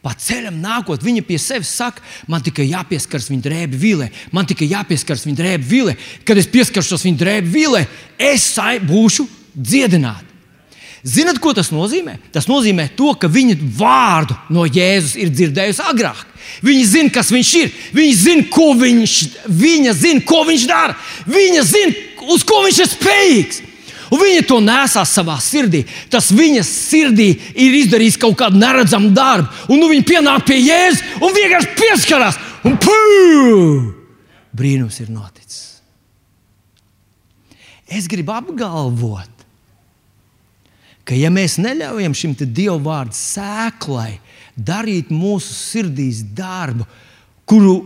Pa ceļam nākot, viņa pie sevis saka, man tikai jāpieskaras viņa drēbi vilē, man tikai jāpieskaras viņa drēbi vilē. Kad es pieskaršos viņa drēbi vilē, es būšu dziedināta. Zinat, ko tas nozīmē? Tas nozīmē to, ka viņa vārdu no Jēzus ir dzirdējusi agrāk. Viņa zina, kas viņš ir. Viņa zina, ko viņš, viņa zina, ko viņš dara. Viņa zina, uz ko viņš ir spējīgs. Un viņa to nesā savā sirdī. Tas viņas sirdī ir izdarījis kaut kādu neredzamu darbu. Un nu viņa pienāk pie Jēzus un vienkārši pieskarās. Un pū! Brīnums ir noticis. Es gribu apgalvot, ka ja mēs neļaujam šim dievu vārdu sēklai darīt mūsu sirdīs darbu, kuru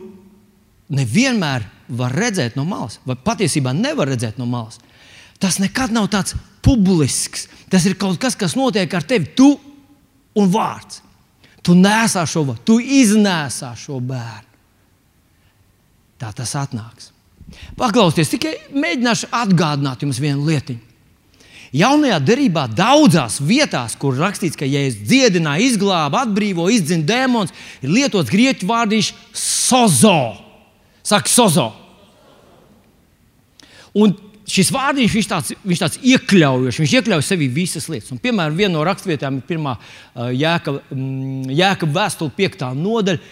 nevienmēr var redzēt no malas, vai patiesībā nevar redzēt no malas, tas nekad nav tāds publisks. Tas ir kaut kas, kas notiek ar tevi, tu un vārds. Tu nesā šo, tu iznēsā šo bērnu. Tā tas atnāks. Paklausieties, tikai mēģināšu atgādināt jums vienu lietiņu. Jaunajā derībā daudzās vietās, kur rakstīts, ka Jēzus dziedināja, izglāba, atbrīvo, izdzina dēmonus, ir lietots grieķu vārdīšs sozo. Saka, sozo. Un šis vārdiņš viņš tāds, viņš tāds iekļaujošs, viņš iekļauj sevī visas lietas. Un, piemēram, viena no raksturvietām ir pirmā jēkab, jēkab vēstule, 5. nodaļa,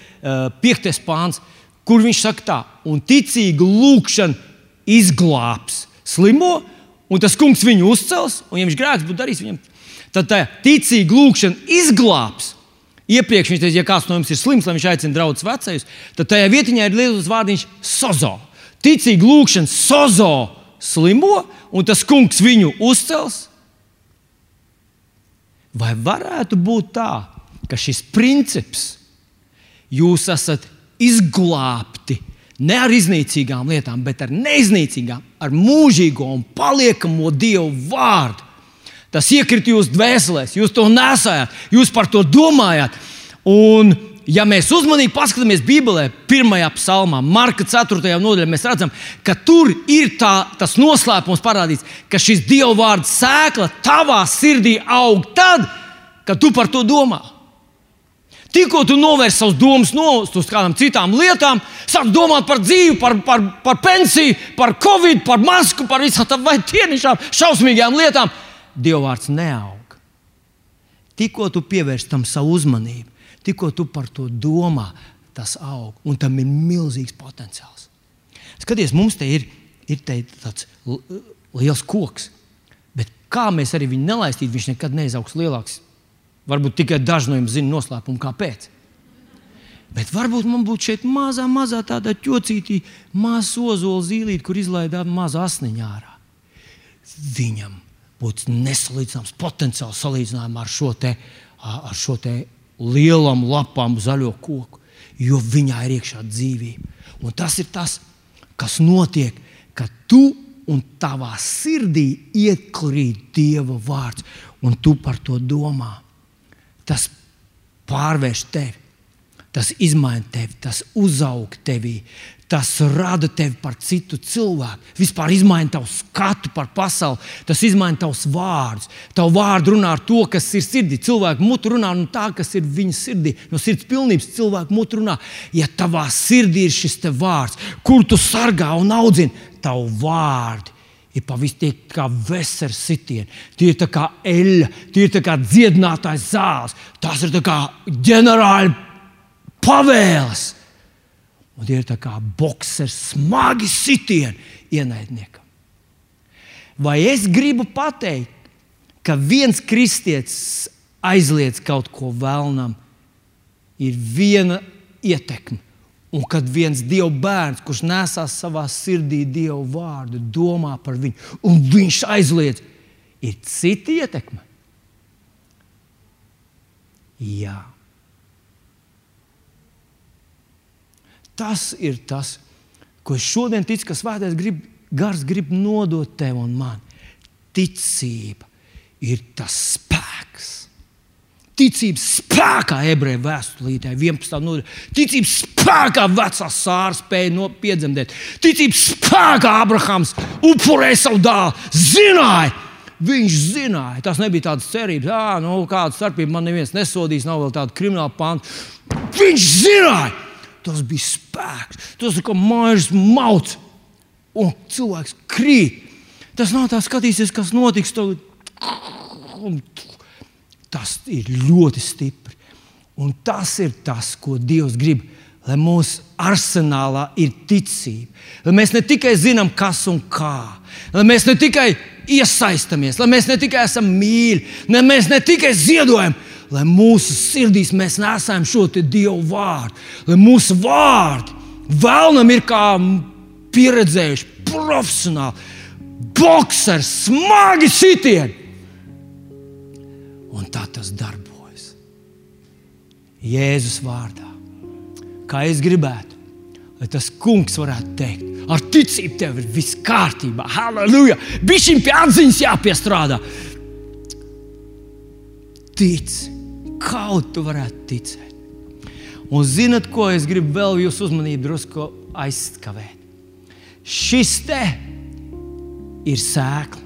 5. pāns, kur viņš saka tā, un ticīga lūkšana izglābs slimo, un tas kungs viņu uzcels, un, ja viņš grēks būtu darījis viņam, tad tā ticīga lūkšana izglābs. Iepriekš viņš teica, ja kāds no jums ir slims, lai viņš aicina draugus vecajus, tad tajā vietiņā ir liels vārdiņš sozo. Ticīga lūkšana sozo slimo, un tas kungs viņu uzcels? Vai varētu būt tā, ka šis princips jūs esat izglābti ne ar iznīcīgām lietām, bet ar neiznīcīgām, ar mūžīgo un paliekamo Dievu vārdu? Tas iekrita jūsu dvēselēs, jūs to nesājāt, jūs par to domājāt. Un ja mēs uzmanīgi paskatāmies Bībelē, pirmajā psalmā, Marka 4. nodaļā, mēs redzam, ka tur ir tā, tas noslēpums parādīts, ka šis Dieva vārds sēkla tavā sirdī aug tad, kad tu par to domā. Tikko tu novērsi savus domas no uz kādām citām lietām, sāc domāt par dzīvi, par, par, par pensiju, par covid, par masku, par visām tādām ķēnišķām, šausmīgām lietām. Dievvvārds neaug. Tikko tu pievērsi tam savu uzmanību, tikko tu par to domā, tas aug. Un tam ir milzīgs potenciāls. Skaties, mums te ir, ir te tāds liels koks. Bet kā mēs arī viņu nelaistītu, viņš nekad neizaugs lielāks Varbūt tikai daži no jums zina noslēpumu, kāpēc. Bet varbūt man būtu šeit mazā, mazā tāda ķocītī, maza ozola zīlīte, kur izlaidām mazu asniņu ārā. Viņam būtu nesalīdzināms potenciāls salīdzinājumā ar šo, te, ar šo te lielam lapām zaļo koku, jo viņā ir iekšā dzīvība. Un tas ir tas, kas notiek, kad tu un tavā sirdī iekrīt Dieva vārds, un tu par to domā tas pārvērš tevi. Tas izmaina tevi, tas uzaug tevī, tas rada tevi par citu cilvēku. Vispār izmaina tavu skatu par pasauli, tas izmaina tavus vārdus. Tavu vārdu runā ar to, kas ir sirdī. Cilvēku mutu runā no tā, kas ir viņa sirdī. No sirds pilnības cilvēku mutu runā. Ja tavā sirdī ir šis vārds, kur tu sargā un audzini tavu vārdu, ir pavisam kā vesels sitiens. Tie ir kā eļļa, tie ir kā dziedinātājs zāles, tās ir kā ģenerāļa pavēles. Un tie ir kā boxers, smagi sitieni ienaidniekam. Vai es gribu pateikt, ka viens kristietis aizliedz kaut ko vēlnam, ir viena ietekme Un kad viens Dieva bērns, kurš nesās savā sirdī Dieva vārdu, domā par viņu, un viņš aizliedz, ir cita ietekme. Jā. Tas ir tas, ko es šodien ticu, ka Svētais grib, gars grib nodot tev un man. Ticība ir tas spēks Ticības spēkā, ebreju vēstulītē, 11. nodaļā. Ticības spēkā vecā sāra spēja no piedzemdēt. Ticības spēkā Abrahams upurēja savu dēlu. Zināja, viņš zināja, tas nebija tāds cerības, ah, nu, kāda starpība man neviens nesodīs, nav vēl tāda krimināla panta. Viņš zināja, tas bija spēks, tas ir kā mājas mauts, un cilvēks krīt. Tas nav tā skatīsies, kas notiks. Tagad. Tas ir ļoti stipri. Un tas ir tas, ko Dievs grib. Lai mūsu arsenālā ir ticība, lai mēs ne tikai zinām, kas un kā, lai mēs ne tikai iesaistamies, lai mēs ne tikai esam mīļi, lai mēs ne tikai ziedojam, lai mūsu sirdīs mēs nesam šo Dievu vārdu, lai mūsu vārdi vēlnam ir kā pieredzējuši, profesionāli, boxeri, smagi sitieni. Un tā tas darbojas. Jēzus vārdā. Kā es gribētu, lai tas kungs varētu teikt, ar ticību tev ir viss kārtībā. Halleluja! Bišķiņ pie atziņas jāpiestrādā. Tic, kaut tu varētu ticēt. Un zinat, ko es gribu vēl jūsu uzmanību drusku aizskavēt? Šis te ir sēkla.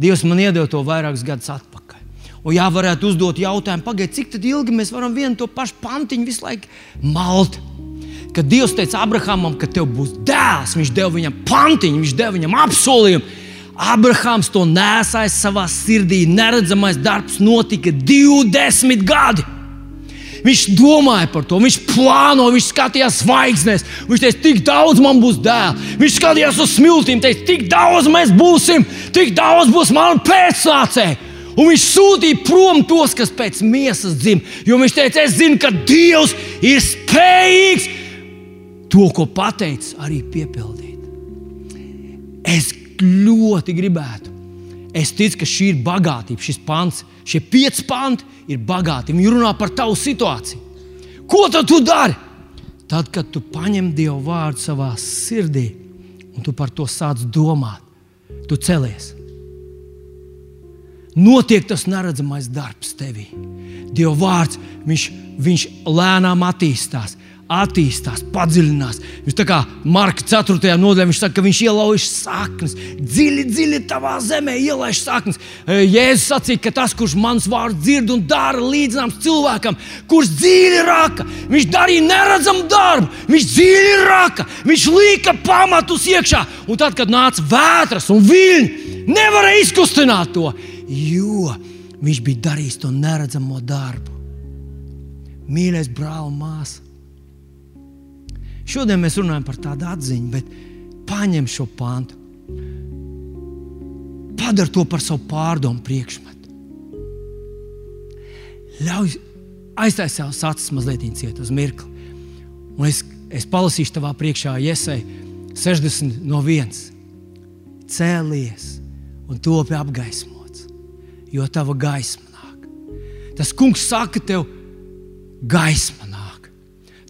Dievs man iedeva to vairākus gadus atpakaļ. Un jā, varētu uzdot jautājumu, pagaidiet, cik ilgi mēs varam vienu to pašu pantiņu visu laiku malt. Kad Dievs teica Abrahamam, ka tev būs dēls, viņš deva viņam pantiņu, viņš deva viņam apsolījumu. Abrahams to nesāja savā sirdī. Neredzamais darbs notika 20 gadi. Viņš domāja par to, viņš plānoja, viņš skatījās zvaigznēs. Viņš teica, tik daudz man būs dēlu. Viņš skatījās uz smiltīm, teica, tik daudz mēs būsim, tik daudz būs manu pēcnācēju. Un viņš sūtīja prom tos, kas pēc miesas dzim. Jo viņš teica, es zinu, ka Dievs ir spējīgs to, ko pateicis, arī piepildīt. Es ļoti gribētu. Es ticu, ka šī ir bagātība, šis pants, šie pieci panti ir bagāti. Viņi runā par tavu situāciju. Ko tad tu dari? Tad, kad tu paņem Dievu vārdu savā sirdī un tu par to sāc domāt, tu celies notiek tas neredzamais darbs tevī. Dieva vārds, viņš, viņš lēnām attīstās. Attīstās, padziļinās. Viņš tā kā Marka 4. nodaļā viņš saka, ka viņš ielauž saknes, dziļi, dziļi tavā zemē ielaiž saknes. E, Jēzus sacīja, ka tas, kurš mans vārds dzird un dara līdzināms cilvēkam, kurš dziļi raka, viņš darīja neredzamu darbu, viņš dziļi raka, viņš lika pamatus iekšā. Un tad, kad nāca vētras un viļņi, nevarēja izkustināt to, jo viņš bija darījis to neredzamo darbu. Mīļais brāl un māsa. Šodien mēs runājam par tādu atziņu, bet paņem šo pāntu. Padar to par savu pārdomu priekšmetu. Ļauj aiztaisīt savus acis mazliet ciet uz mirkli. Un es, es palasīšu tavā priekšā, iesai 60 no 1. Cēlies un topi apgaismots, jo tava gaisma nāk. Tas kungs saka tev, gaisma.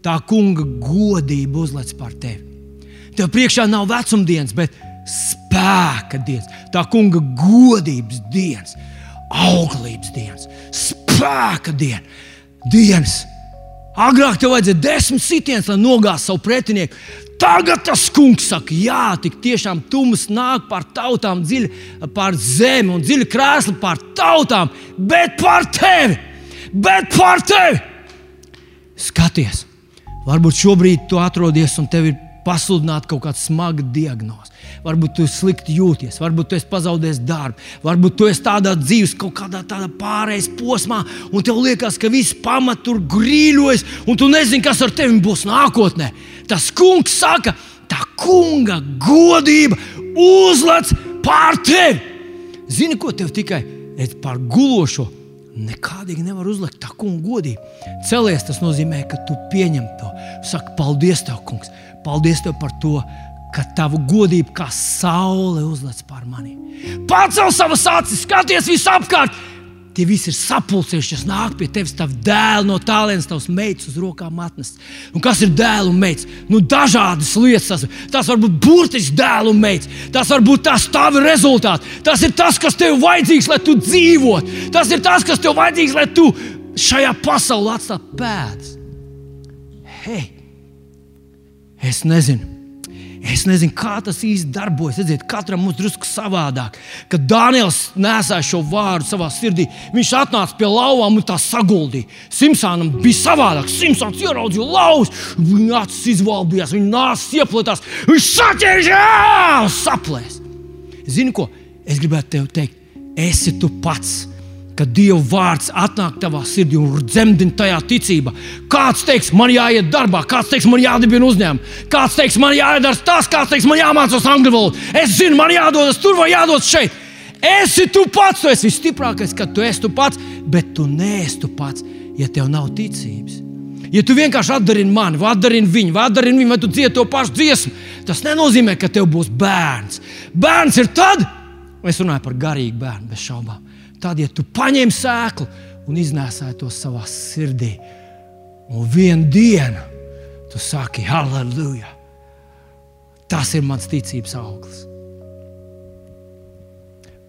Tā kunga godība uzlec pār tevi. Tev priekšā nav vecumdienas, bet spēka dienas. Tā kunga godības dienas, auglības dienas, spēka dienas. dienas. Agrāk tev vajadzēja desmit sitienus, lai nogāztu savu pretinieku. Tagad tas kungs saka, jā, tik tiešām tums nāk pār tautām, dziļi pār zemi un dziļi krēsli pār tautām, bet pār tevi! Bet pār tevi! Skaties, varbūt šobrīd tu atrodies un tev ir pasludināta kaut kāda smaga diagnoze. Varbūt tu slikti jūties, varbūt tu esi pazaudējis darbu, varbūt tu esi tādā dzīves, kaut kādā pārejas posmā, un tev liekas, ka viss pamats tur grīļojas, un tu nezini, kas ar tevi būs nākotnē. Tas kungs saka, tā kunga godība uzlec pār tevi. Zini, ko tev tikai par gulošo nekādīgi nevar uzlikt tā kungu godību. Celies, tas nozīmē, ka tu pieņem to. Saki, paldies, tev, kungs, paldies tev par to, ka tava godība kā saule uzlec pār mani. Pacel savas acis, skaties visapkārt! Tie visi ir sapulcējušies, nāk pie tevis, tavs dēls no tālienes, tavs meitas uz rokām atnests. Un kas ir dēls un meitas? Nu, dažādas lietas. Tas, var būt burtiski dēls un meitas. Tas var būt tas tavi rezultāti. Tas ir tas, kas tev vajadzīgs, lai tu dzīvotu. Tas ir tas, kas tev vajadzīgs, lai tu šajā pasaulē atstātu pēdas. Hei, es nezinu Es nezinu, kā tas īsti darbojas. Redziet, katram mums drusku savādāk. Kad Dānijas nesāja šo vārdu savā sirdī, viņš atnāca pie lauvām un tā saguldīja. Simpsonam bija savādāk. Simpsons ieraudzīja lauvas, viņa acis izvalbījās, viņa nāsas ieplētās, viņš saķēra saplēs. Zini, ko es gribētu tev teikt? Esi tu pats kad Dieva vārds atnāk tavā sirdī un dzemdina tajā ticībā. Kāds teiks, man jāiet darbā, kāds teiks, man jādibina uzņēmums, kāds teiks, man jādara tas, kāds teiks, man jāmācās angļu valodu. Es zinu, man jādodas tur vai jādodas šeit. Esi tu pats, tu esi visstiprākais, kad tu esi tu pats, bet tu neesi tu pats, ja tev nav ticības. Ja tu vienkārši atdarini mani, vai atdarini viņu, vai atdarini viņu, vai tu dziedi to pašu dziesmu, tas nenozīmē, ka tev būs bērns. Bērns ir tad, es runāju par garīgu bērnu, bez šaubām tad, ja tu paņem sēklu un iznēsāji to savā sirdī, un vienā dienā tu saki, halleluja! Tas ir mans ticības auglis.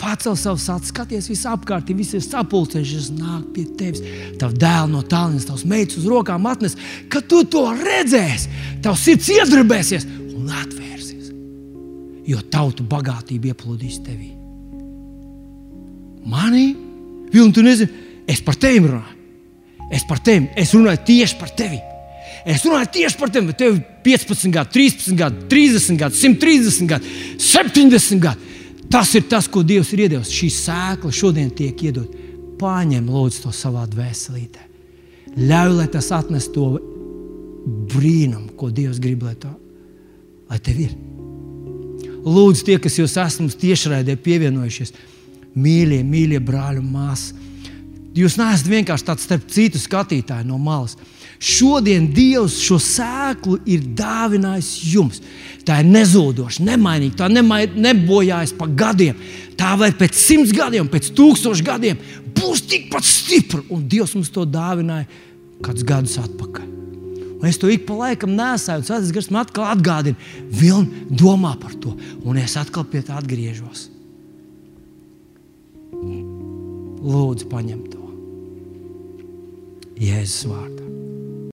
Pacel savus acis, skaties visapkārt, viss ir sapulcējušies, nāk pie tevis. Tavs dēls no tālienes, tavs meitas uz rokām atnes, kad tu to redzēsi, tavs sirds iedarbēsies un atvērsies. Jo tautu bagātība ieplūdīs tevī manī, Vilni, tu nezini, es par tevi runāju. Es par tevi, es runāju tieši par tevi. Es runāju tieši par tevi. Tev ir 15 gadi, 13 gadi, 30 gadi, 130 gadi, 70 gadi. Tas ir tas, ko Dievs ir iedevis. Šī sēkla šodien tiek iedota. Pārņem lūdzu to savā dvēselītē. Ļauj, lai tas atnes to brīnumu, ko Dievs grib, lai, tā, lai tev ir. Lūdzu, tie, kas jūs esat tiešraidē pievienojušies, mīļie, mīļie brāļi un māsas. Jūs neesat vienkārši tāds starp citu skatītāju no malas. Šodien Dievs šo sēklu ir dāvinājis jums. Tā ir nezudoša, nemainīga, tā nemai, nebojājas pa gadiem. Tā vai pēc simts gadiem, pēc tūkstošiem gadiem būs tikpat stipra. Un Dievs mums to dāvināja kādus gadus atpakaļ. Un es to ik pa laikam nesēju, un tas gars man atkal atgādina, vilni domā par to, un es atkal pie tā atgriežos. Lūdzu, paņem to Jēzus vārdā.